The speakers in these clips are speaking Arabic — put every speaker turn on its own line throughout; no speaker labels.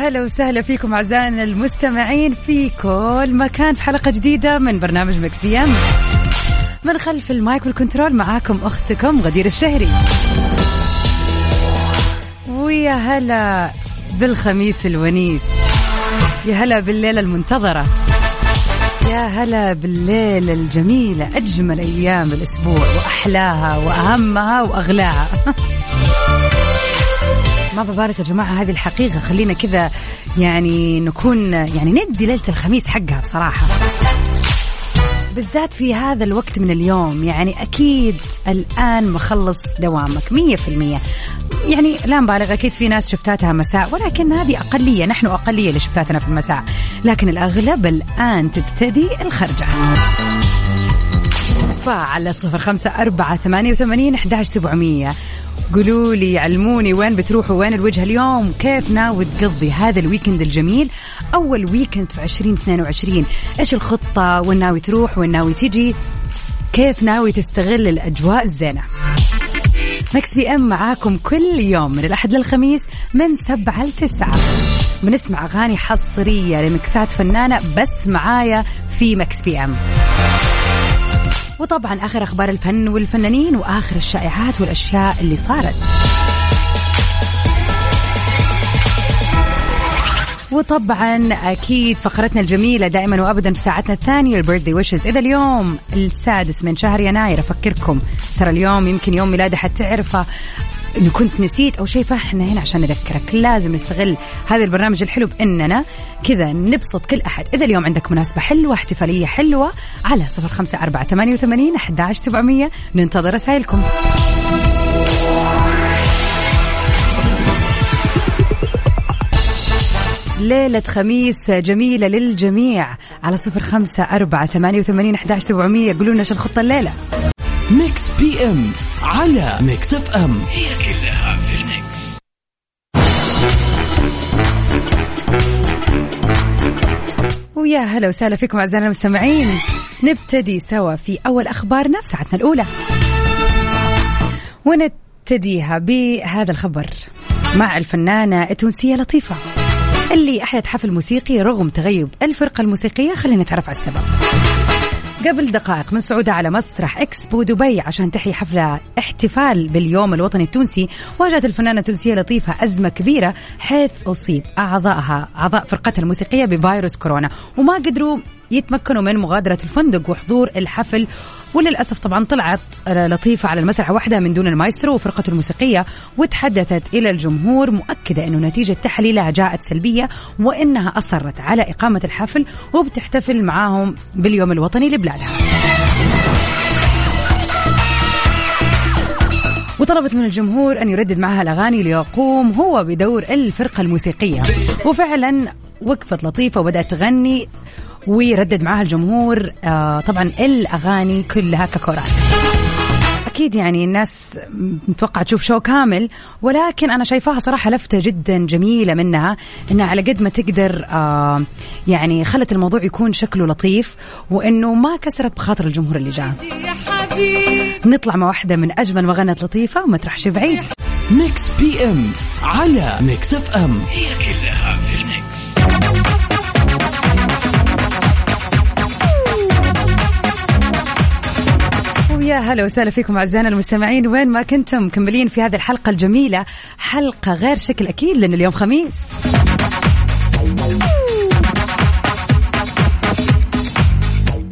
هلا وسهلا فيكم أعزائنا المستمعين في كل مكان في حلقة جديدة من برنامج Mix PM. من خلف ال mic وال control معاكم أختكم غدير الشهري. ويا هلا بالخميس الونيس. يا هلا بالليلة المنتظرة. يا هلا بالليلة الجميلة أجمل أيام الأسبوع وأحلاها وأهمها وأغلاها. ما ببالغ يا جماعة هذه الحقيقة خلينا كذا يعني نكون يعني ندي ليلة الخميس حقها بصراحة. بالذات في هذا الوقت من اليوم يعني أكيد الآن مخلص دوامك مية في المية. يعني لا نبالغ أكيد في ناس شفتاتها مساء ولكن هذه أقلية نحن أقلية لشفتاتنا في المساء. لكن الأغلب الآن تبتدي الخرجة. فعلى صفر خمسة أربعة ثمانية وثمانين أحداش سبعمية. قولوا لي علموني وين بتروحوا وين الوجهة اليوم؟ كيف ناوي تقضي هذا ال weekend الجميل. أول weekend في 2022 إيش الخطة؟ وين ناوي تروح؟ وين ناوي تجي؟ كيف ناوي تستغل الأجواء الزينة. Mix PM معاكم كل يوم من الأحد للخميس من سبعة لتسعة. بنسمع أغاني حصرية لمكسات فنانة بس معايا في Mix PM. وطبعا آخر أخبار الفن والفنانين وآخر الشائعات والأشياء اللي صارت. وطبعا أكيد فقرتنا الجميلة دائما وابدا في ساعتنا الثانية البيرثدي ويشز إذا اليوم السادس من شهر يناير أفكركم. ترى اليوم يمكن يوم ميلادي حتعرفه. انه كنت نسيت أو شيء فاحنا هنا عشان نذكرك. لازم نستغل هذا البرنامج الحلو بإننا كذا نبسط كل أحد. إذا اليوم عندك مناسبة حلوة احتفالية حلوة على صفر خمسة أربعة ثمانية وثمانين ننتظر رسائلكم. ليلة خميس جميلة للجميع على صفر خمسة أربعة ثمانية وثمانين أحداش سبعمية. قولوا لنا شو الخطة الليلة.
Mix PM على Mix FM هي كلها في ال mix.
ويا هلا وسهلا فيكم أعزائنا المستمعين. نبتدي سوا في أول أخبارنا في ساعتنا الأولى. ونبتديها بهذا الخبر مع الفنانة التونسية لطيفة. اللي أحيت حفل موسيقي رغم تغيب الفرقة الموسيقية. خلينا نتعرف على السبب. قبل دقائق من صعودها على مسرح إكسبو دبي عشان تحيي حفلة احتفال باليوم الوطني التونسي واجهت الفنانة التونسية لطيفة أزمة كبيرة حيث أصيب أعضائها أعضاء فرقتها الموسيقية بفيروس كورونا وما قدروا يتمكنوا من مغادرة الفندق وحضور الحفل. وللأسف طبعا طلعت لطيفة على المسرح وحدها من دون المايسترو وفرقته الموسيقية وتحدثت إلى الجمهور مؤكدة أنه نتيجة تحليلها جاءت سلبية وإنها أصرت على إقامة الحفل وبتحتفل معاهم باليوم الوطني لبلادها. وطلبت من الجمهور أن يردد معها الأغاني ليقوم هو بدور الفرقة الموسيقية. وفعلا وقفت لطيفة وبدأت تغني ويردد معاها الجمهور آه طبعا الأغاني كلها ككورات أكيد يعني الناس متوقعة تشوف شو كامل ولكن أنا شايفاها صراحة لفتة جدا جميلة منها إنها على قد ما تقدر آه يعني خلت الموضوع يكون شكله لطيف وإنه ما كسرت بخاطر الجمهور اللي جاء. نطلع مع واحدة من أجمل ما غنت لطيفة وما تروحش بعيد.
Mix PM على Mix FM هي كلها
ويا هلا وسهلا فيكم أعزائنا المستمعين. وين ما كنتم مكملين في هذه الحلقة الجميلة. حلقة غير شكل أكيد لأن اليوم خميس.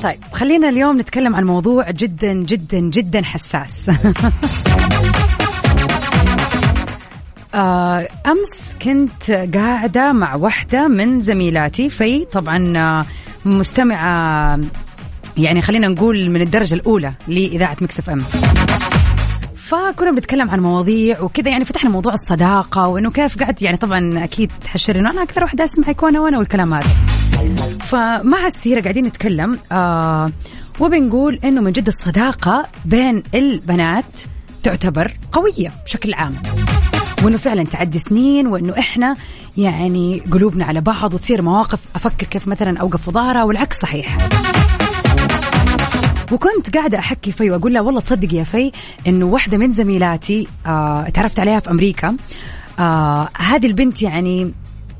طيب خلينا اليوم نتكلم عن موضوع جدا جدا جدا حساس. آه، أمس كنت قاعدة مع واحدة من زميلاتي في طبعا آه، مستمعة يعني خلينا نقول من الدرجة الأولى لإذاعة مكسف أم. فكنا بنتكلم عن مواضيع وكذا يعني فتحنا موضوع الصداقة وإنه كيف قعدت يعني طبعا أكيد تحشر إنه أنا أكثر واحدة أسمعك وأنا وأنا والكلام هذا. فمع السيرة قاعدين نتكلم آه وبنقول إنه من جد الصداقة بين البنات تعتبر قوية بشكل عام. وإنه فعلا تعدي سنين وإنه إحنا يعني قلوبنا على بعض وتصير مواقف أفكر كيف مثلا أوقف في ظهرها والعكس صحيح. وكنت قاعدة أحكي في وأقول لها والله تصدق يا في إنه واحدة من زميلاتي آه تعرفت عليها في أمريكا. آه هذه البنت يعني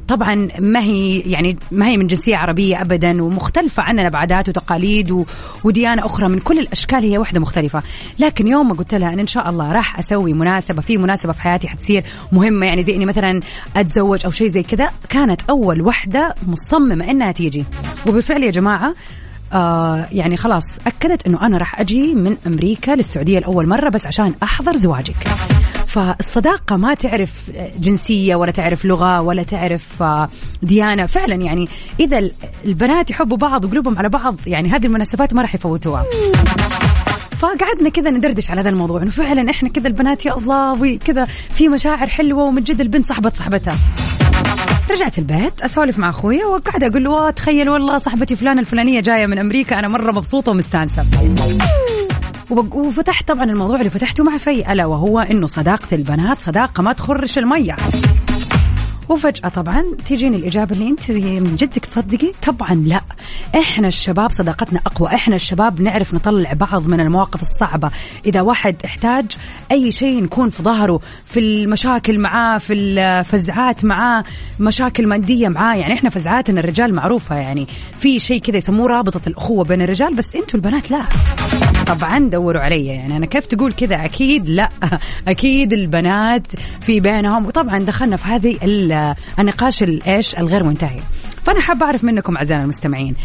طبعا ما هي يعني ما هي من جنسية عربية ابدا ومختلفة عننا بعادات وتقاليد و... وديانة أخرى من كل الأشكال هي واحدة مختلفة. لكن يوم ما قلت لها إن إن شاء الله راح أسوي مناسبة في مناسبة في حياتي حتصير مهمة يعني زي إني مثلا أتزوج أو شيء زي كذا كانت أول واحدة مصممة إنها تيجي. وبالفعل يا جماعة آه يعني خلاص أكدت إنه أنا راح أجي من أمريكا للسعودية لأول مرة بس عشان أحضر زواجك. فالصداقة ما تعرف جنسية ولا تعرف لغة ولا تعرف آه، ديانة. فعلا يعني إذا البنات يحبوا بعض وقلوبهم على بعض يعني هذه المناسبات ما راح يفوتوها. فقعدنا كذا ندردش على هذا الموضوع إنه فعلا إحنا كذا البنات يا الله وكذا في مشاعر حلوة ومن جد البنت صاحبة صاحبتها. رجعت البيت أسولف مع أخوي وقاعده أقول له تخيل والله صاحبتي فلانة الفلانية جاية من أمريكا أنا مرة مبسوطة ومستانسة. وفتحت طبعا الموضوع اللي فتحته مع في ألا وهو إنه صداقة البنات صداقة ما تخرش المية. وفجأة طبعا تيجيني الإجابة اللي أنت من جدك تصدقي؟ طبعا لا. إحنا الشباب صداقتنا أقوى. إحنا الشباب نعرف نطلع بعض من المواقف الصعبة. إذا واحد احتاج أي شيء نكون في ظهره في المشاكل معاه في الفزعات معاه مشاكل مادية معاه يعني إحنا فزعاتنا الرجال معروفة يعني. في شيء كذا يسموه رابطة الأخوة بين الرجال بس أنتوا البنات لا. طبعا دوروا علي. يعني أنا كيف تقول كذا؟ أكيد لا. أكيد البنات في بينهم. وطبعا دخلنا في هذه النقاش الإيش الغير منتهي. فأنا حابة أعرف منكم اعزائنا المستمعين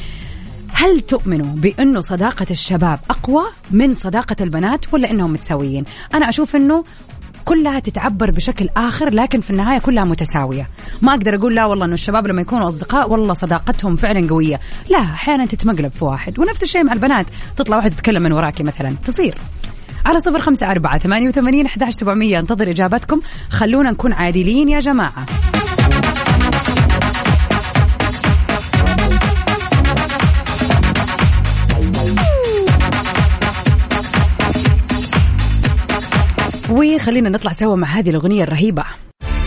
هل تؤمنوا بأنه صداقة الشباب أقوى من صداقة البنات ولا إنهم متساويين؟ أنا أشوف إنه كلها تتعبر بشكل آخر لكن في النهاية كلها متساوية. ما أقدر أقول لا والله إنه الشباب لما يكونوا أصدقاء والله صداقتهم فعلا قوية. لا أحيانا تتمقلب في واحد ونفس الشيء مع البنات. تطلع واحدة تتكلم من وراكي مثلا تصير. على صفر خمسة أربعة ثمانية وثمانين أحد سبعمية أنتظر إجابتكم. خلونا نكون عادلين يا جماعة. وخلينا نطلع سوا مع هذه الأغنية الرهيبة.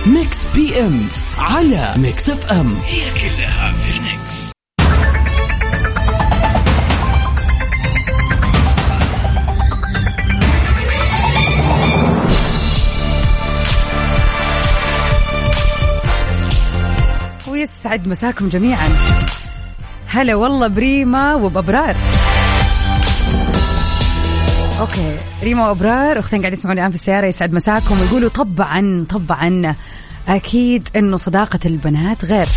Mix PM على Mix FM هي كلها في ال mix.
ويسعد مساكم جميعا. هلا والله بريما وبأبرار. أوكي. ريما وابرار أختين قاعدين يسمعوني الآن في السيارة يسعد مساكم. ويقولوا طبعا طبعا أكيد إنه صداقة البنات غير.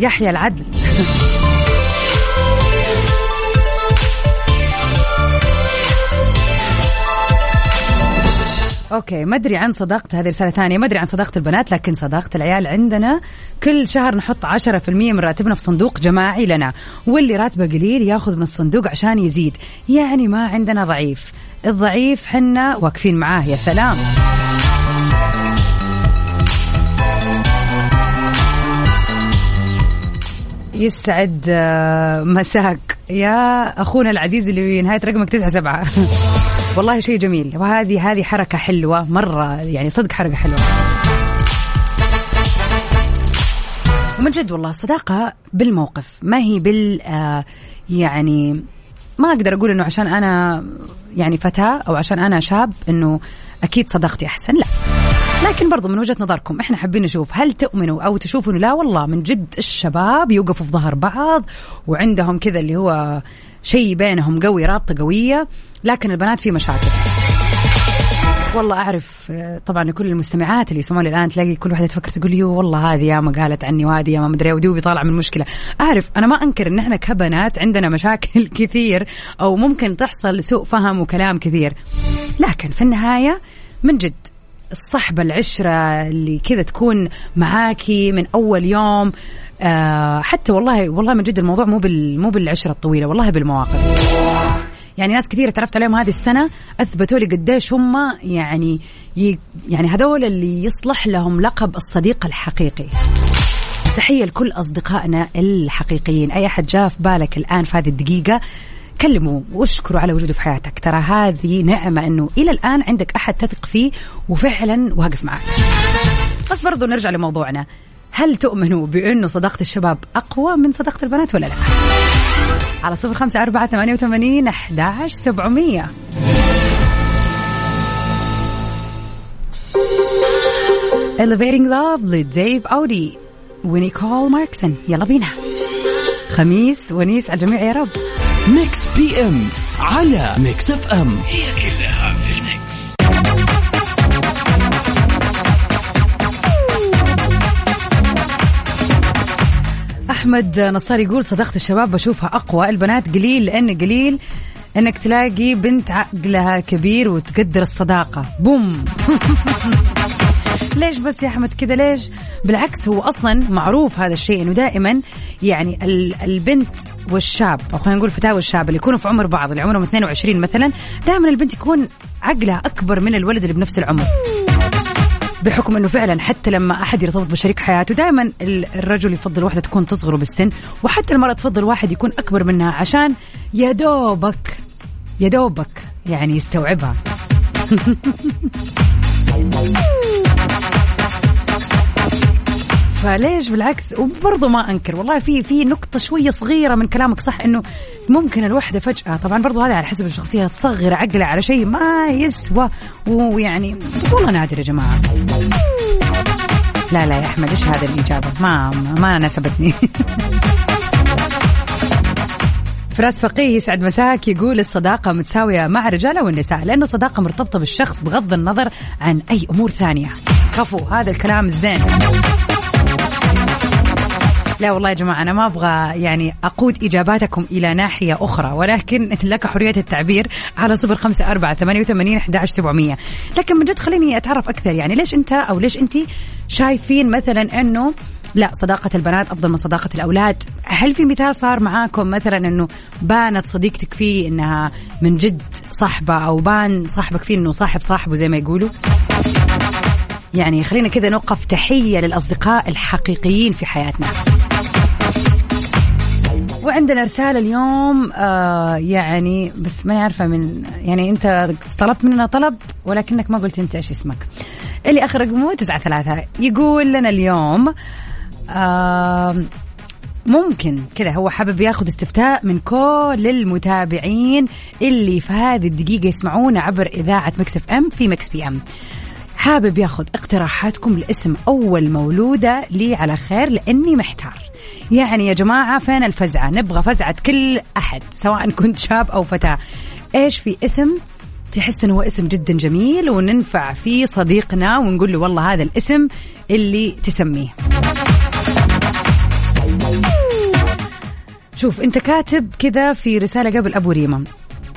يحيى العدل. أوكي ما أدري عن صداقة هذه رسالة ثانية ما أدري عن صداقة البنات لكن صداقة العيال عندنا. كل شهر نحط 10% من راتبنا في صندوق جماعي لنا واللي راتبه قليل ياخذ من الصندوق عشان يزيد. يعني ما عندنا ضعيف. الضعيف حنا واقفين معاه يا سلام. يسعد آه، مساك. يا أخونا العزيز اللي نهاية رقمك تسعة سبعة. والله شيء جميل. وهذه هذه حركة حلوة مرة يعني صدق حركة حلوة. ومن جد والله الصداقه بالموقف ما هي بال آه يعني ما أقدر أقول إنه عشان أنا يعني فتاة أو عشان أنا شاب إنه أكيد صداقتي أحسن لا. لكن برضو من وجهة نظركم إحنا حابين نشوف هل تؤمنوا أو تشوفوا لا والله من جد الشباب يوقفوا في ظهر بعض وعندهم كذا اللي هو شيء بينهم قوي رابطة قوية لكن البنات في مشاكل. والله أعرف طبعا كل المستمعات اللي يسمعوني الآن تلاقي كل واحدة تفكر تقول يو والله هذه يا ما قالت عني وهذه يا ما مدري ودوبي طالع من مشكلة. أعرف أنا ما أنكر إن إحنا كبنات عندنا مشاكل كثير أو ممكن تحصل سوء فهم وكلام كثير. لكن في النهاية من جد الصحبة العشرة اللي كذا تكون معاكي من أول يوم. آه حتى والله والله من جد الموضوع مو بال مو بالعشرة الطويلة والله بالمواقف. يعني ناس كثير تعرفت عليهم هذه السنة أثبتوا لي قديش هم يعني يعني هذول اللي يصلح لهم لقب الصديق الحقيقي. تحية لكل أصدقائنا الحقيقيين. أي أحد جاء في بالك الآن في هذه الدقيقة كلموا واشكروا على وجوده في حياتك. ترى هذه نعمة أنه إلى الآن عندك أحد تثق فيه وفعلا واقف معك. بس برضو نرجع لموضوعنا. هل تؤمنوا بأنه صداقة الشباب أقوى من صداقة البنات ولا لا؟ على صفر خمسة أربعة ثمانية وثمانين أحد سبعمية. Elevating Love لديف أودي ونيكول ماركسون يلا بينا. خميس ونيس على الجميع يا رب.
Mix PM على Mix FM. هي كلها في ال
mix. أحمد نصار يقول صداقة الشباب بشوفها أقوى. البنات قليل لأن قليل إنك تلاقي بنت عقلها كبير وتقدر الصداقة. بوم. ليش بس يا أحمد كذا؟ ليش؟ بالعكس هو أصلا معروف هذا الشيء إنه دائما يعني البنت والشاب أو خلينا نقول فتاة والشاب اللي يكونوا في عمر بعض اللي عمرهم 22 مثلا دائما البنت يكون عقلها أكبر من الولد اللي بنفس العمر. بحكم إنه فعلا حتى لما أحد يرتبط بشريك حياته دائما الرجل يفضل واحدة تكون تصغره بالسن وحتى المرأة تفضل واحد يكون أكبر منها عشان يا دوبك يا دوبك يعني يستوعبها. فليش بالعكس؟ وبرضه ما أنكر والله في في نقطة شوية صغيرة من كلامك صح إنه ممكن الوحدة فجأة طبعا برضه هذا على حسب الشخصية تصغر عقلها على شيء ما يسوى ويعني والله نادر يا جماعة. لا لا يا أحمد إيش هذا الإجابة؟ ما ما ناسبتني فراس فقيه يسعد مساك يقول الصداقة متساوية مع الرجال والنساء لأنه الصداقة مرتبطة بالشخص بغض النظر عن أي أمور ثانية. كفو هذا الكلام الزين لا والله يا جماعة أنا ما أبغى يعني أقود إجاباتكم إلى ناحية أخرى ولكن لك حرية التعبير على صفر خمسة أربعة ثمانية وثمانين أحد سبعمية. لكن من جد خليني أتعرف أكثر يعني ليش أنت أو ليش أنت شايفين مثلا أنه لا صداقة البنات أفضل من صداقة الأولاد؟ هل في مثال صار معاكم مثلا أنه بانت صديقتك فيه أنها من جد صاحبة أو بان صاحبك فيه أنه صاحب صاحبه زي ما يقولوا؟ يعني خلينا كذا نوقف تحية للأصدقاء الحقيقيين في حياتنا. وعندنا رسالة اليوم آه يعني بس ما عارفة من يعني أنت طلبت مننا طلب ولكنك ما قلت أنت إيش اسمك. اللي آخر رقمه تسعة ثلاثة. يقول لنا اليوم آه ممكن كذا هو حابب ياخذ استفتاء من كل المتابعين اللي في هذه الدقيقة يسمعونا عبر إذاعة Mix FM في Mix PM. حابب ياخذ اقتراحاتكم لاسم أول مولودة لي على خير لأني محتار. يعني يا جماعة فين الفزعة؟ نبغى فزعة كل أحد سواء كنت شاب أو فتاة. إيش في اسم؟ تحس إنه هو اسم جدا جميل وننفع فيه صديقنا ونقول له والله هذا الاسم اللي تسميه. شوف أنت كاتب كذا في رسالة قبل أبو ريما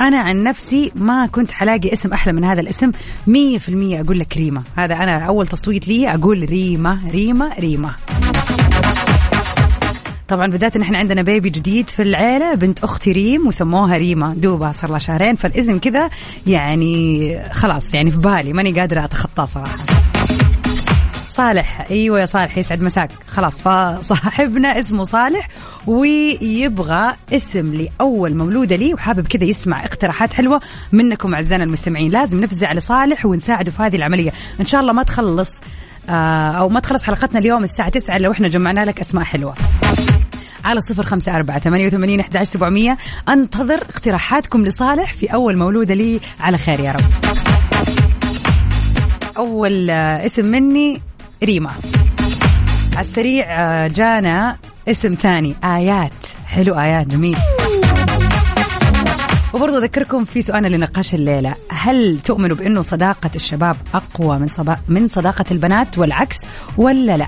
أنا عن نفسي ما كنت حلاقي اسم أحلى من هذا الاسم. مية في المية أقول لك ريما. هذا أنا أول تصويت لي أقول ريما ريما ريما. طبعا بدات إن إحنا عندنا بيبي جديد في العيلة بنت أختي ريم وسموها ريما. دوبها صار لها شهرين فالاسم كذا يعني خلاص يعني في بالي ماني قادرة اتخطاه صراحة. صالح. أيوه يا صالح يسعد مساك. خلاص فصاحبنا اسمه صالح ويبغى اسم لأول مولودة لي وحابب كذا يسمع اقتراحات حلوة منكم أعزائنا المستمعين. لازم نفزع لصالح ونساعده في هذه العملية. إن شاء الله ما تخلص آه أو ما تخلص حلقتنا اليوم الساعة 9 لو إحنا جمعنا لك أسماء حلوة. على صفر خمسة أربعة ثمانية وثمانين أحد سبعمية. أنتظر اقتراحاتكم لصالح في أول مولودة لي. على خير يا رب. أول آه، اسم مني ريما. على السريع آه، جانا اسم ثاني آيات. حلو آيات جميل. وبرضه أذكركم في سؤالنا لنقاش الليلة. هل تؤمنوا بأنه صداقة الشباب أقوى من من صداقة البنات والعكس ولا لا؟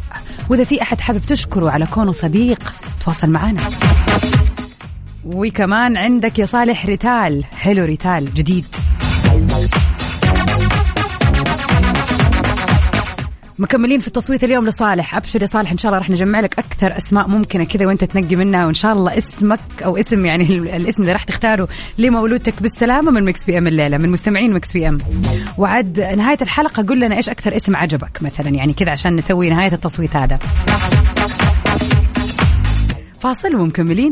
وإذا في أحد حابب تشكره على كونه صديق تواصل معنا. وكمان عندك يا صالح ريتال. حلو ريتال جديد. مكملين في التصويت اليوم لصالح. أبشر يا صالح إن شاء الله راح نجمع لك أكثر أسماء ممكنة كذا وأنت تنقي منها وإن شاء الله اسمك أو اسم يعني الاسم اللي راح تختاره لمولودتك بالسلامة من Mix PM الليلة من مستمعين Mix PM. وعند نهاية الحلقة قول لنا إيش أكثر اسم عجبك مثلا يعني كذا عشان نسوي نهاية التصويت هذا. فاصل ومكملين.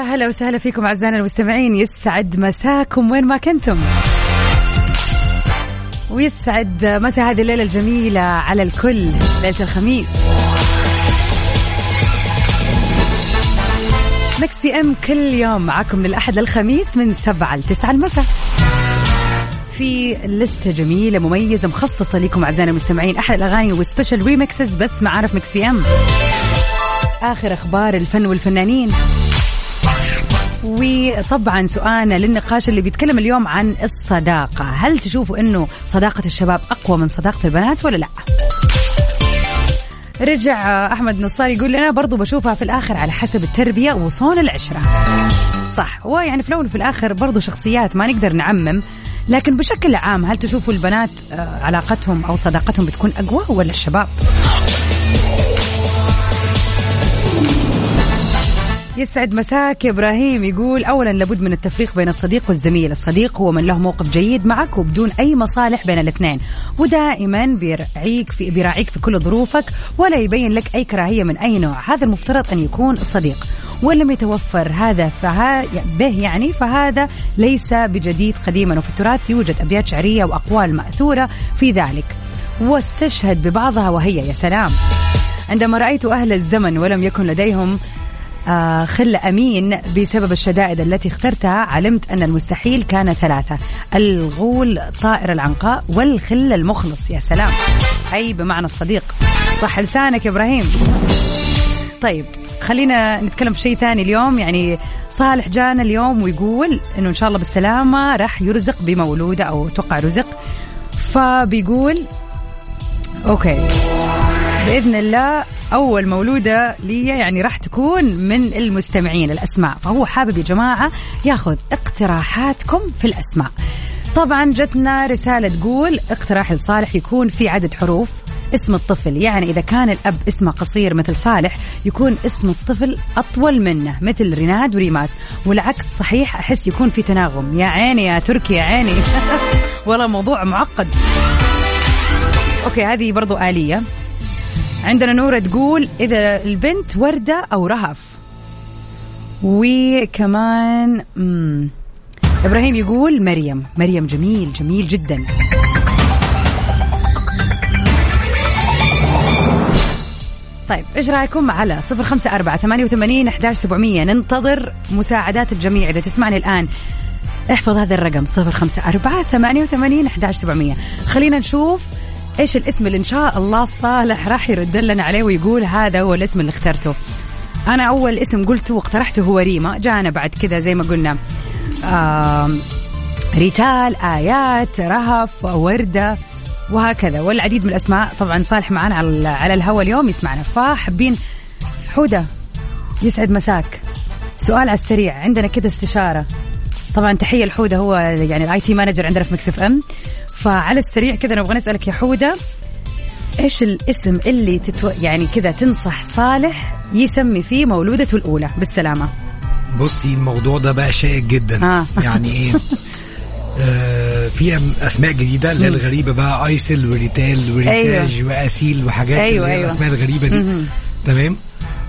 ويا هلا وسهلا فيكم أعزائنا المستمعين. يسعد مساكم وين ما كنتم. ويسعد مساء هذه الليلة الجميلة على الكل ليلة الخميس. Mix PM كل يوم معاكم من الاحد للخميس من سبعة لتسعة المساء. في لستة جميلة مميزة مخصصة لكم أعزائنا المستمعين. أحدث الأغاني و special remixes بس معانا في Mix PM آخر أخبار الفن والفنانين. وطبعا سؤالنا للنقاش اللي بيتكلم اليوم عن الصداقة. هل تشوفوا أنه صداقة الشباب أقوى من صداقة البنات ولا لا؟ رجع أحمد نصار يقول لنا برضو بشوفها في الآخر على حسب التربية وصون العشرة. صح ويعني في الأول وفي الآخر برضو شخصيات ما نقدر نعمم لكن بشكل عام هل تشوفوا البنات آه، علاقتهم أو صداقتهم بتكون أقوى ولا الشباب؟ يسعد مساك يا إبراهيم يقول اولا لابد من التفريق بين الصديق والزميل، الصديق هو من له موقف جيد معك وبدون أي مصالح بين الاثنين، ودائما بيراعيك في بيراعيك في كل ظروفك ولا يبين لك أي كراهية من أي نوع، هذا المفترض أن يكون الصديق، وإن لم يتوفر هذا فها به يعني فهذا ليس بجديد قديما. وفي التراث يوجد أبيات شعرية وأقوال مأثورة في ذلك، واستشهد ببعضها وهي يا سلام. عندما رأيت أهل الزمن ولم يكن لديهم خل أمين بسبب الشدائد التي اخترتها علمت أن المستحيل كان ثلاثة. الغول طائر العنقاء والخل المخلص يا سلام. أي بمعنى الصديق. صح لسانك يا إبراهيم. طيب خلينا نتكلم في شيء ثاني اليوم. يعني صالح جانا اليوم ويقول إنه إن شاء الله بالسلامة راح يرزق بمولوده أو أتوقع رزق. فبيقول أوكي. بإذن الله أول مولودة لي يعني راح تكون من المستمعين الأسماء. فهو حابب يا جماعة ياخذ اقتراحاتكم في الأسماء. طبعا جتنا رسالة تقول اقتراح لصالح يكون في عدد حروف. اسم الطفل يعني إذا كان الأب اسمه قصير مثل صالح يكون اسم الطفل أطول منه مثل ريناد وريماس. والعكس صحيح أحس يكون في تناغم. يا عيني يا تركي يا عيني. والله موضوع معقد. أوكي هذه برضو آلية. عندنا نورة تقول إذا البنت وردة أو رهف. وكمان. إبراهيم يقول مريم. مريم جميل جميل جدا. طيب إيش رأيكم على صفر خمسة أربعة ثمانية وثمانين أحداش سبعمية؟ ننتظر مساعدات الجميع. إذا تسمعني الآن احفظ هذا الرقم صفر خمسة أربعة ثمانية وثمانين أحداش سبعمية. خلينا نشوف إيش الاسم اللي إن شاء الله صالح راح يرد لنا عليه ويقول هذا هو الاسم اللي اخترته. أنا أول اسم قلته واقترحته هو ريما جانا بعد كذا زي ما قلنا. آم، ريتال آيات رهف وردة وهكذا. والعديد من الأسماء طبعا صالح معنا على على الهوا اليوم. يسمعنا. فحابين حودة يسعد مساك. سؤال على السريع. عندنا كذا استشارة. طبعا تحية لحودة هو يعني ال IT manager عندنا في Mix FM فعلى السريع كذا نبغى نسألك يا حودة إيش الاسم اللي تتو... يعني كذا تنصح صالح يسمي فيه مولودته الأولى؟ بالسلامة.
بصي الموضوع ده بقى شائك جدا.
آه.
يعني إيه؟ آه في أسماء جديدة اللي هي الغريبة بقى أيسل وريتال وريتاج
أيوة.
وأسيل وحاجات
أيوة،
اللي هي
أيوة.
الأسماء الغريبة دي. تمام؟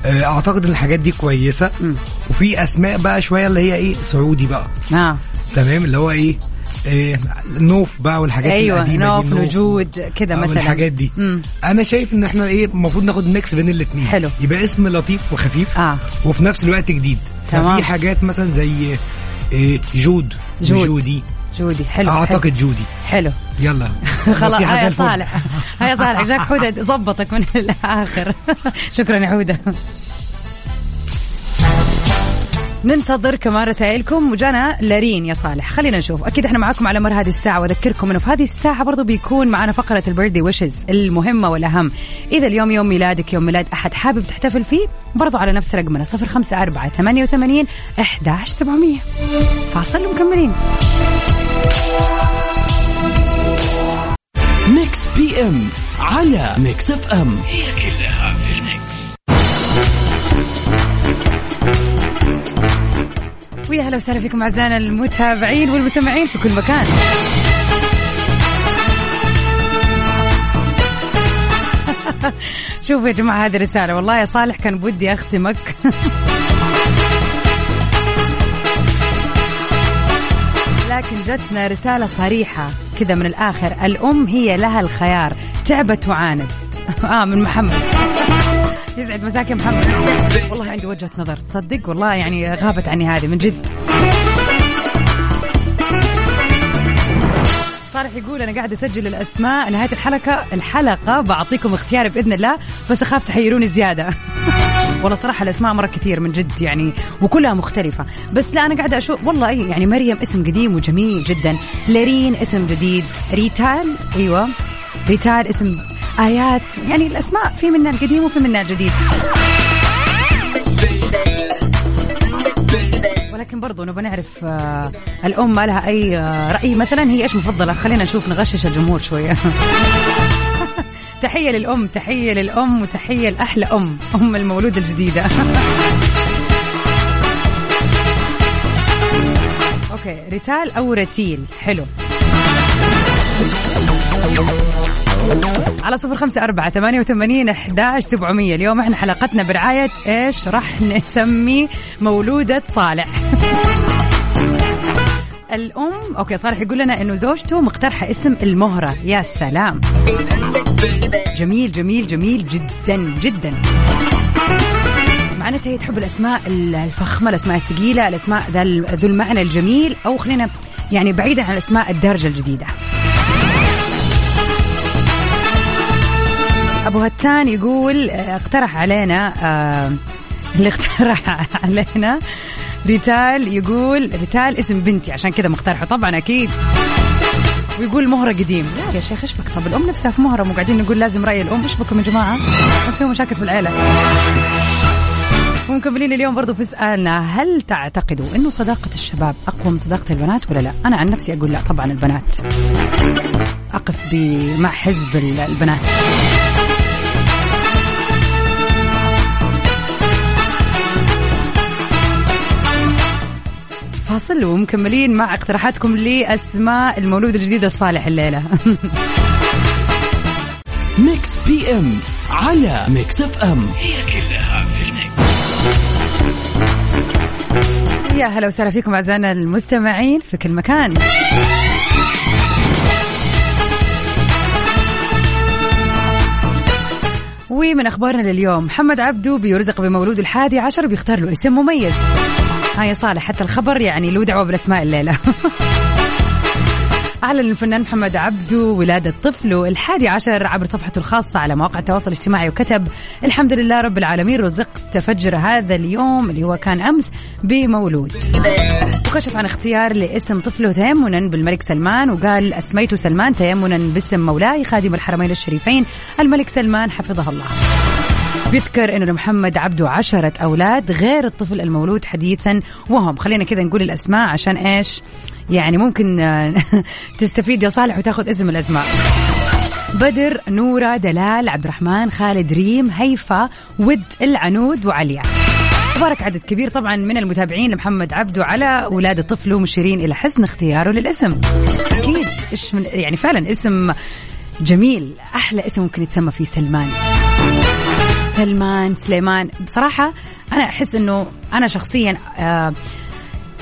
آه أعتقد إن الحاجات دي كويسة.
مم.
وفي أسماء بقى شوية اللي هي إيه؟ سعودي بقى.
آه.
تمام؟ اللي هو إيه؟ إيه نوف بقى والحاجات
أيوه
القديمة دي
نوف نجود كذا
آه،
مثلا.
والحاجات دي.
مم.
أنا شايف إن إحنا إيه المفروض ناخد mix بين الاثنين
حلو.
يبقى اسم لطيف وخفيف
آه.
وفي نفس الوقت جديد.
تمام.
ففي حاجات مثلا زي إيه جود.
جود.
وجودي
جودي. حلو.
أعتقد جودي.
حلو.
يلا.
خلاص هيا. صالح. هيا صالح. جاك حودة ظبطك من الآخر. شكرا يا حودة. ننتظر كمان رسائلكم وجانا لارين يا صالح. خلينا نشوف. أكيد إحنا معاكم على مر هذه الساعة وأذكركم إنه في هذه الساعة برضو بيكون معنا فقرة ال birthday wishes المهمة والأهم. إذا اليوم يوم ميلادك يوم ميلاد أحد حابب تحتفل فيه برضو على نفس رقمنا 054 88 11700 فاصل ومكملين
Mix PM على Mix FM هي كلها في ال mix
ويا هلا وسهلا فيكم أعزائنا المتابعين والمستمعين في كل مكان. شوفوا يا جماعة هذه رسالة. والله يا صالح كان بودي أختمك. لكن جتنا رسالة صريحة كذا من الآخر. الأم هي لها الخيار. تعبت وعاند آه من محمد. يسعد مساك يا محمد. والله عندي وجهة نظر. تصدق؟ والله يعني غابت عني هذه من جد. صالح يقول أنا قاعد أسجل الأسماء نهاية الحلقة. الحلقة بعطيكم اختيار بإذن الله بس أخاف تحيروني زيادة. والله صراحة الأسماء مرة كثير من جد يعني وكلها مختلفة. بس لا أنا قاعدة أشوف والله أي يعني مريم اسم قديم وجميل جدا. لارين اسم جديد. ريتال أيوة. ريتال اسم آيات يعني الأسماء في منها القديم وفي منها الجديد. ولكن برضو نبغى نعرف آه الأم ما لها أي آه رأي. مثلا هي إيش مفضلة؟ خلينا نشوف نغشش الجمهور شوية. تحية للأم تحية للأم وتحية لأحلى أم أم المولود الجديدة. okay ريتال أو رتيل؟ حلو. على صفر خمسة أربعة ثمانية وثمانين أحداش سبعمية. اليوم إحنا حلقتنا برعاية إيش؟ راح نسمي مولودة صالح. الأم أوكي صالح يقول لنا إنه زوجته مقترحة اسم المهرة. يا سلام. جميل جميل جميل جدا جدا. معناتها هي تحب الأسماء الفخمة الأسماء الثقيلة الأسماء ذو المعنى الجميل أو خلينا يعني بعيدا عن الأسماء الدارجة الجديدة. ابو هتان يقول اقترح علينا آه اللي اقترح علينا ريتال يقول ريتال اسم بنتي عشان كذا مقترحه. طبعا أكيد. ويقول مهرة قديم. لا يا شيخ إيش بك طب الأم نفسها في مهرة مو قاعدين نقول لازم رأي الأم. إيش بكم يا جماعة؟ ما تسوي مشاكل في العيلة. ومكملين اليوم برضو في سؤالنا. هل تعتقدوا إنه صداقة الشباب أقوى من صداقة البنات ولا لا؟ أنا عن نفسي أقول لا طبعا البنات. أقف مع حزب البنات. فاصل ومكملين مع اقتراحاتكم لأسماء المولود الجديد لصالح
الليلة. Mix PM على Mix FM هي كلها في ال mix.
يا هلا وسهلا فيكم أعزائنا المستمعين في كل مكان. ومن أخبارنا لليوم محمد عبدو بيرزق بمولود الحادي عشر بيختار له اسم مميز. ها يا صالح حتى الخبر يعني له دعوة بالأسماء الليلة. أعلن الفنان محمد عبدو ولادة طفله الحادي عشر عبر صفحته الخاصة على مواقع التواصل الاجتماعي وكتب الحمد لله رب العالمين رزقت فجر هذا اليوم اللي هو كان أمس بمولود. وكشف عن اختيار لاسم طفله تيمنا بالملك سلمان وقال أسميته سلمان تيمنا باسم مولاي خادم الحرمين الشريفين الملك سلمان حفظه الله. بيذكر إنه لمحمد عبده عشرة أولاد غير الطفل المولود حديثا وهم. خلينا كذا نقول الأسماء عشان إيش؟ يعني ممكن تستفيد يا صالح وتاخذ اسم الأسماء. بدر نورة دلال عبد الرحمن خالد ريم هيفا ود العنود وعليا. تبارك عدد كبير طبعا من المتابعين لمحمد عبده على ولادة طفله مشيرين إلى حسن اختياره للاسم. أكيد. إيش من يعني فعلا اسم جميل أحلى اسم ممكن يتسمى فيه سلمان. سلمان سليمان. بصراحة أنا أحس أنه أنا شخصيا آه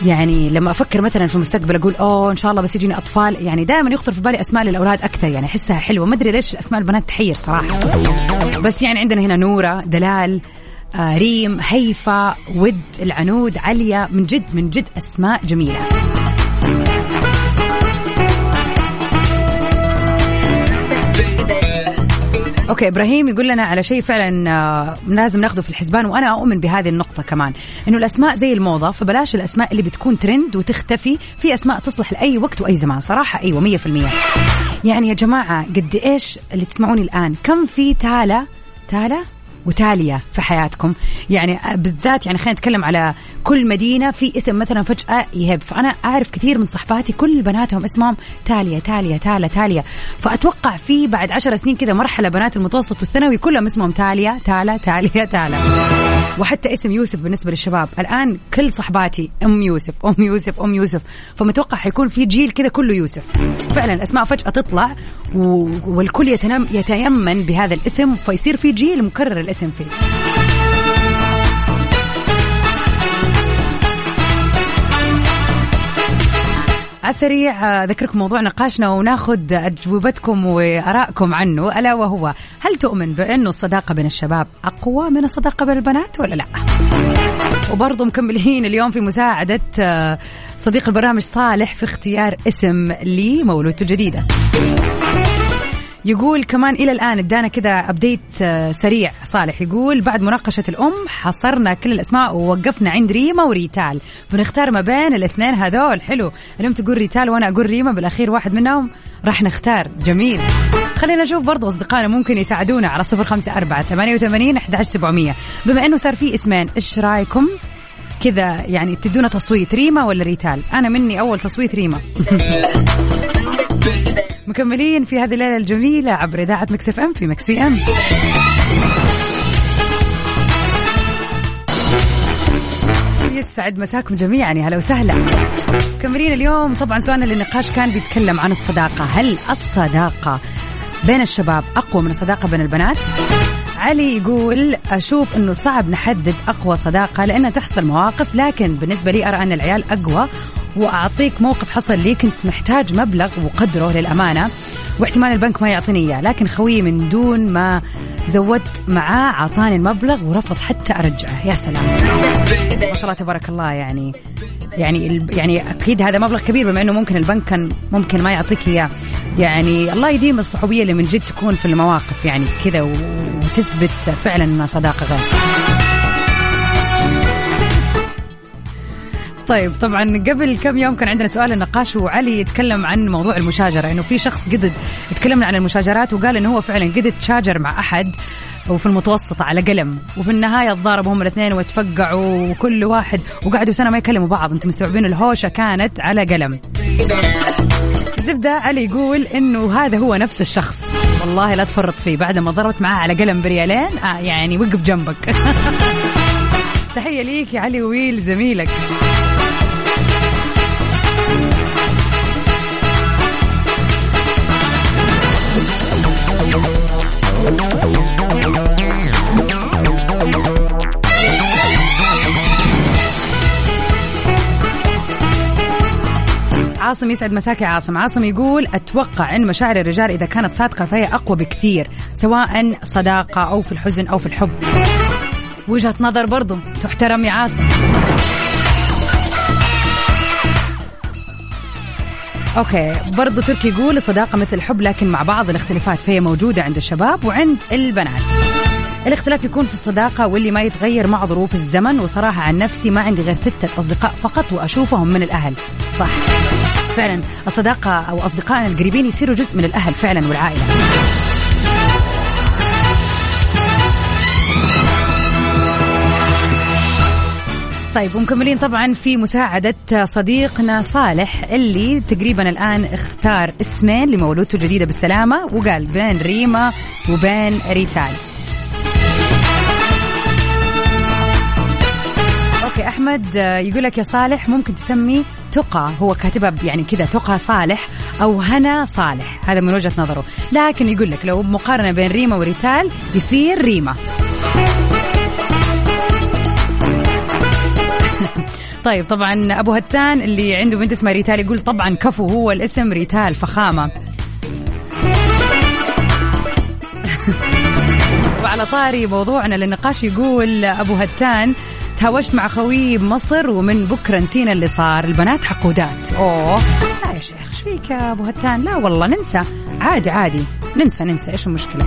يعني لما أفكر مثلا في المستقبل أقول أوه إن شاء الله بس يجيني أطفال. يعني دائما يخطر في بالي أسماء للأولاد أكثر يعني أحسها حلوة. ما أدري ليش أسماء البنات تحير صراحة. بس يعني عندنا هنا نورة دلال آه ريم هيفا ود العنود عليا. من جد من جد أسماء جميلة. okay إبراهيم يقول لنا على شيء فعلا آه، لازم ناخذه في الحسبان وأنا أؤمن بهذه النقطة كمان إنه الأسماء زي الموضة فبلاش الأسماء اللي بتكون ترند وتختفي في أسماء تصلح لأي وقت وأي زمان. صراحة أيوه 100% يعني يا جماعة قد إيش اللي تسمعوني الآن؟ كم في تالا تالا وتالية في حياتكم. يعني بالذات يعني خلينا نتكلم على كل مدينة في اسم مثلا فجأة يهب. فأنا أعرف كثير من صحباتي كل بناتهم اسمهم تالية تالية تالا تالية. فأتوقع في بعد عشر سنين كذا مرحلة بنات المتوسط والثانوي كلهم اسمهم تالية تالا تالية تالا وحتى اسم يوسف بالنسبة للشباب. الآن كل صحباتي أم يوسف أم يوسف أم يوسف. فمتوقع حيكون في جيل كذا كله يوسف. فعلا الأسماء فجأة تطلع والكل يتيمن بهذا الاسم. فيصير في جيل مكرر. الاسم فيه على السريع أذكركم موضوع نقاشنا وناخذ أجوبتكم وآرائكم عنه ألا وهو هل تؤمن بانه الصداقة بين الشباب أقوى من الصداقة بين البنات ولا لا؟ وبرضه مكملين اليوم في مساعدة آه، صديق البرنامج صالح في اختيار اسم لمولودته الجديدة. يقول كمان إلى الآن إدانا كذا update آه، سريع صالح. يقول بعد مناقشة الأم حصرنا كل الأسماء ووقفنا عند ريما وريتال. بنختار ما بين الاثنين هذول. حلو. الأم تقول ريتال وأنا أقول ريما بالأخير واحد منهم راح نختار. جميل. خلينا نشوف برضو أصدقائنا ممكن يساعدونا على صفر خمسة أربعة ثمانية وثمانين أحد سبعمية. بما أنه صار في اسمين إيش رأيكم؟ كذا يعني تدونا تصويت ريما ولا ريتال؟ أنا مني أول تصويت ريما. مكملين في هذه الليلة الجميلة عبر إذاعة Mix FM في Mix PM. يسعد مساكم جميعا. يا هلا وسهلا. مكملين اليوم. طبعا سؤالنا للنقاش كان بيتكلم عن الصداقة. هل الصداقة بين الشباب أقوى من الصداقة بين البنات؟ علي يقول أشوف أنه صعب نحدد أقوى صداقة لأنها تحصل مواقف لكن بالنسبة لي أرى أن العيال أقوى وأعطيك موقف حصل لي كنت محتاج مبلغ وقدره للأمانة. واحتمال البنك ما يعطيني إياه لكن خويي من دون ما زودت معاه أعطاني المبلغ ورفض حتى أرجعه. يا سلام. ما شاء الله تبارك الله يعني يعني يعني أكيد هذا مبلغ كبير بما إنه ممكن البنك كان ممكن ما يعطيك إياه. يعني الله يديم الصحوبية اللي من جد تكون في المواقف يعني كذا وتثبت فعلا صداقة غير. طيب طبعا قبل كم يوم كان عندنا سؤال النقاش وعلي يتكلم عن موضوع المشاجرة إنه في شخص قد تكلمنا عن المشاجرات وقال إنه هو فعلا قد تشاجر مع أحد وفي المتوسطة على قلم وفي النهاية تضاربوا هم الاثنين وتفقعوا وكل واحد وقعدوا سنة ما يكلموا بعض أنتم مستوعبين الهوشة كانت على قلم. زبدة علي يقول إنه هذا هو نفس الشخص والله لا تفرط فيه بعد ما ضربت معاه على قلم بريالين آه يعني وقف جنبك. تحية ليك يا علي ويل زميلك. عاصم يسعد مساك يا عاصم. عاصم يقول أتوقع أن مشاعر الرجال إذا كانت صادقة فهي أقوى بكثير سواء صداقة أو في الحزن أو في الحب. وجهة نظر برضو تحترم يا عاصم. أوكي برضو تركي يقول الصداقه مثل الحب لكن مع بعض الاختلافات فهي موجودة عند الشباب وعند البنات. الاختلاف يكون في الصداقة واللي ما يتغير مع ظروف الزمن وصراحة عن نفسي ما عندي غير ستة أصدقاء فقط وأشوفهم من الأهل. صح. فعلا الصداقة أو أصدقائنا القريبين يصيروا جزء من الأهل فعلا والعائلة. طيب ومكملين طبعا في مساعدة صديقنا صالح اللي تقريبا الآن اختار اسمين لمولودته الجديدة بالسلامة وقال بين ريما وبين ريتال. أوكي أحمد يقول لك يا صالح ممكن تسمي تقى هو كاتبها يعني كذا تقى صالح أو هنا صالح. هذا من وجهة نظره. لكن يقول لك لو مقارنة بين ريما وريتال يصير ريما. طيب طبعا أبو هتان اللي عنده بنت اسمها ريتال يقول طبعا كفو هو الاسم ريتال فخامة. وعلى طاري موضوعنا للنقاش يقول أبو هتان تهاوشت مع خويي بمصر ومن بكرة نسينا اللي صار. البنات حقودات. أوه. لا يا شيخ إيش فيك يا أبو هتان؟ لا والله ننسى. عادي عادي. ننسى ننسى. إيش المشكلة؟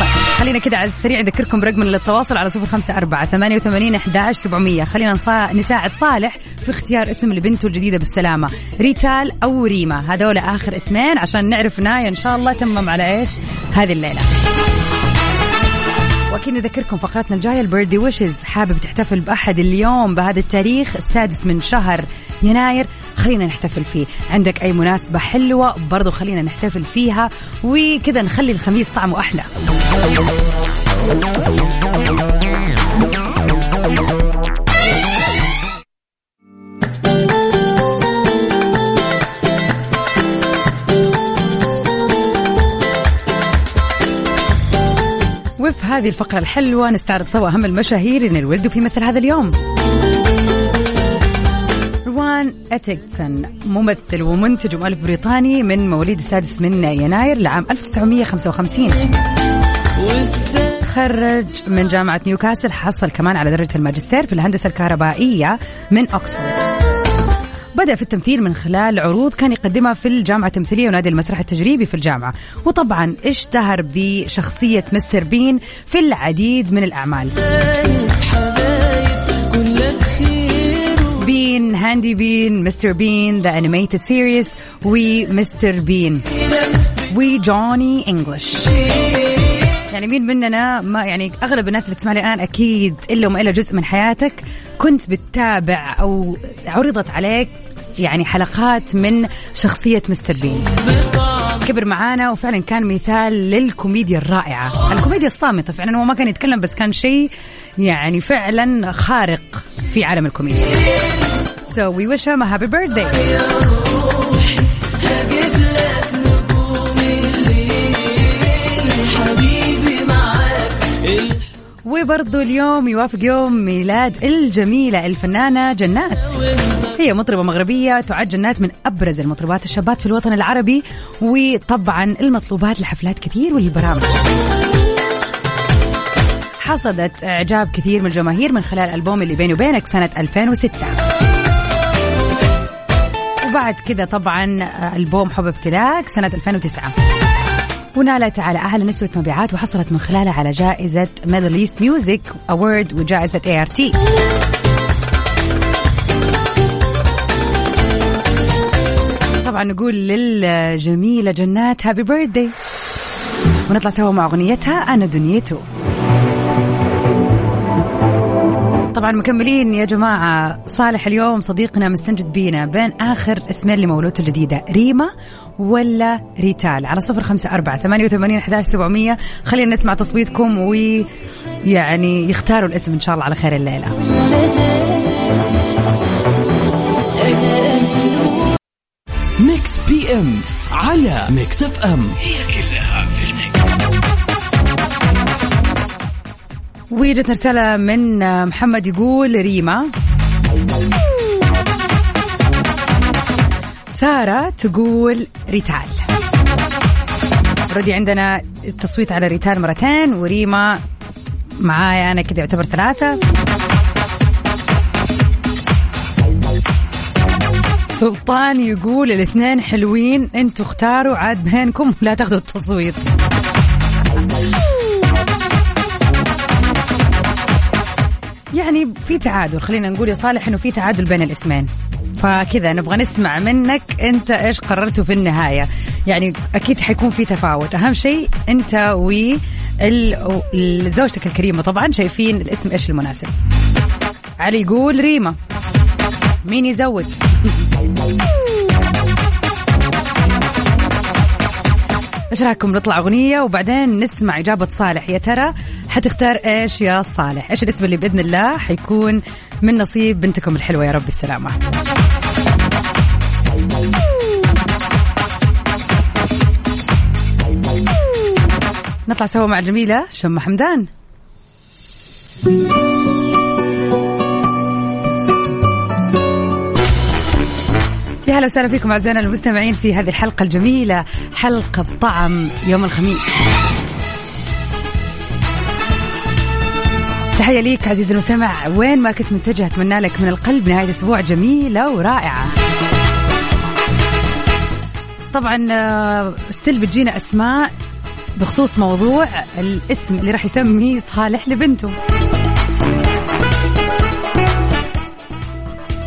طيب، خلينا كده على السريع نذكركم برقم للتواصل على صفر خمسة أربعة ثمانية وثمانين أحداش سبعمية. خلينا نصا... نساعد صالح في اختيار اسم لبنته الجديدة بالسلامة. ريتال أو ريما. هذول آخر اسمين عشان نعرف نايا إن شاء الله تمم على إيش؟ هذه الليلة. وأكيد نذكركم فقرتنا الجاية البيردي ويشز. حابب تحتفل بأحد اليوم بهذا التاريخ السادس من شهر يناير؟ خلينا نحتفل فيه. عندك أي مناسبة حلوة؟ برضو خلينا نحتفل فيها. وكذا نخلي الخميس طعمه أحلى. هذه الفقرة الحلوة. نستعرض سوا أهم المشاهير اللي ولدوا في مثل هذا اليوم. روان أتيكسون ممثل ومنتج ومؤلف بريطاني من مواليد السادس من يناير لعام 1955 تخرج من جامعة نيوكاسل حصل كمان على درجة الماجستير في الهندسة الكهربائية من أكسفورد. بدأ في التمثيل من خلال عروض كان يقدمها في الجامعة التمثيلية ونادي المسرح التجريبي في الجامعة. وطبعا اشتهر بشخصية Mr. Bean في العديد من الأعمال. Bean Handy Bean Mr. Bean The Animated Series و Mr. Bean. و Johnny English. يعني مين مننا ما يعني أغلب الناس اللي تسمعني الآن أكيد إلا وما إلا جزء من حياتك كنت بتتابع أو عرضت عليك يعني حلقات من شخصية مستر بين. كبر معانا وفعلا كان مثال للكوميديا الرائعة. الكوميديا الصامتة فعلا هو ما كان يتكلم بس كان شيء يعني فعلا خارق في عالم الكوميديا. So we wish him a happy birthday. وبرضو اليوم يوافق يوم ميلاد الجميلة الفنانة جنات. هي مطربة مغربية تعد جنات من أبرز المطربات الشابات في الوطن العربي وطبعا المطلوبات لحفلات كثير والبرامج. حصدت إعجاب كثير من الجماهير من خلال ألبوم اللي بيني وبينك سنة 2006 وبعد كذا طبعا ألبوم حب امتلاك سنة 2009 ونالت على أعلى نسبة مبيعات وحصلت من خلالها على جائزة Middle East Music Award وجائزة ART طبعا نقول للجميلة جنات happy birthday ونطلع سوا مع أغنيتها أنا دنيته طبعا مكملين يا جماعة. صالح اليوم صديقنا مستنجد بينا بين آخر اسمين لمولودته الجديدة ريما ولا ريتال؟ على صفر خمسة أربعة ثمانية وثمانين أحداش سبعمية. خلينا نسمع تصويتكم ويعني يختاروا الاسم إن شاء الله على خير الليلة.
Mix PM على Mix FM. هي كلها
وجت رسالة من محمد يقول ريما. سارة تقول ريتال. أوريدي عندنا التصويت على ريتال مرتين وريما معايا أنا كذا يعتبر ثلاثة. سلطان يقول الاثنين حلوين أنتوا اختاروا عاد بينكم ولا تاخذوا التصويت. يعني في تعادل خلينا نقول يا صالح إنه في تعادل بين الاسمين. فكذا نبغى نسمع منك أنت إيش قررتوا في النهاية. يعني أكيد حيكون في تفاوت. أهم شيء أنت و زوجتك الكريمة طبعا شايفين الاسم إيش المناسب. علي يقول ريما. مين يزود إيش رأيكم نطلع أغنية وبعدين نسمع إجابة صالح؟ يا ترى حتختار إيش يا صالح؟ إيش الاسم اللي بإذن الله حيكون من نصيب بنتكم الحلوة يا رب السلامة. نطلع سوا مع الجميله شم حمدان. يا هلا وسهلا فيكم أعزائنا المستمعين في هذه الحلقة الجميلة حلقة بطعم يوم الخميس. تحية ليك عزيزي المستمع. وين ما كنت متجه أتمنى لك من القلب نهاية أسبوع جميلة ورائعة. طبعا still بتجينا أسماء بخصوص موضوع الاسم اللي راح يسميه صالح لبنته.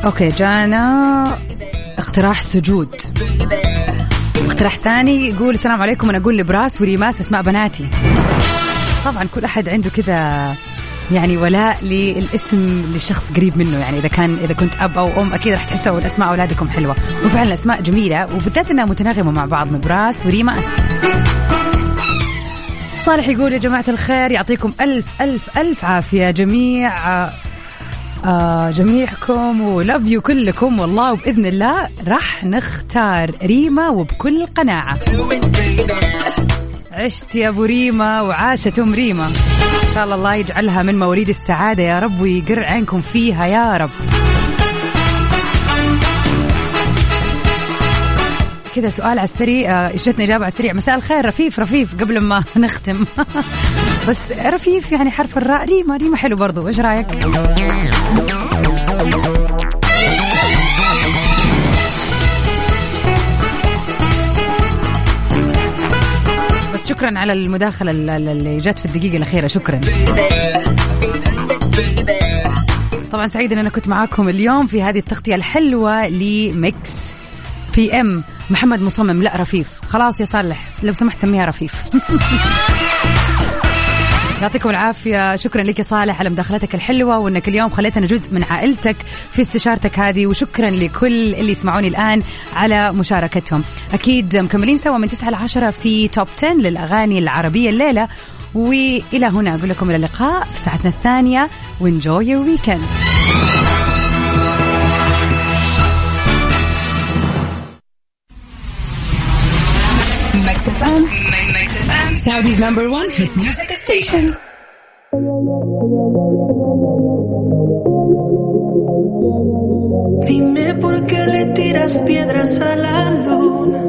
أوكي جانا اقتراح سجود. اقتراح ثاني يقول السلام عليكم أنا أقول لبراس وريماس أسماء بناتي. طبعا كل أحد عنده كذا يعني ولاء للاسم للشخص قريب منه. يعني إذا كان إذا كنت أب أو أم أكيد راح تحسوا اسماء أولادكم حلوة. وفعلا الاسماء جميلة وبالذات إنها متناغمة مع بعض نبراس وريماس صالح يقول يا جماعة الخير يعطيكم ألف ألف ألف عافية. جميع آه جميعكم ولاف يو كلكم والله وبإذن الله راح نختار ريما وبكل قناعة. عشت يا أبو ريما وعاشت أم ريما. إن شاء الله الله يجعلها من مواليد السعادة يا رب ويقر عينكم فيها يا رب. كذا سؤال على السريع آه، إجتني إجابة على السريع. مساء الخير رفيف رفيف قبل ما نختم. بس رفيف يعني حرف الراء ريما ريما حلو برضو. إيش رأيك؟ شكرا على المداخلة اللي جت في الدقيقة الأخيرة. شكرا. طبعا سعيد إن أنا كنت معاكم اليوم في هذه التغطية الحلوة لميكس PM محمد مصمم. لا رفيف. خلاص يا صالح لو سمحت سميها رفيف. يعطيكم العافية. شكرا لك صالح على مداخلتك الحلوة وإنك اليوم خليتنا جزء من عائلتك في استشارتك هذه وشكرا لكل اللي يسمعوني الآن على مشاركتهم. أكيد مكملين سوا من 9 ل 10 في top 10 للأغاني العربية الليلة. وإلى هنا أقول لكم إلى اللقاء في ساعتنا الثانية. و enjoy your weekend Saudi's number one hit music station. Dime por qué le tiras piedras a la luna.